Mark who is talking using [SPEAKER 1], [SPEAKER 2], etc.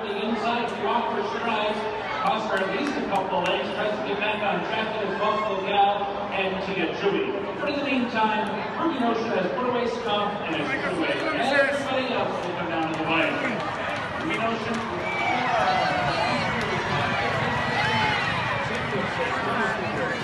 [SPEAKER 1] from the inside if you walk for sure eyes. Costs at least a couple of legs. Tries to get back on track with Buffalo Gal and Tia Judy. But in the meantime, Ruby Notion has put away Stump and has put away everybody else will come down to the line. Ruby Notion. Yeah.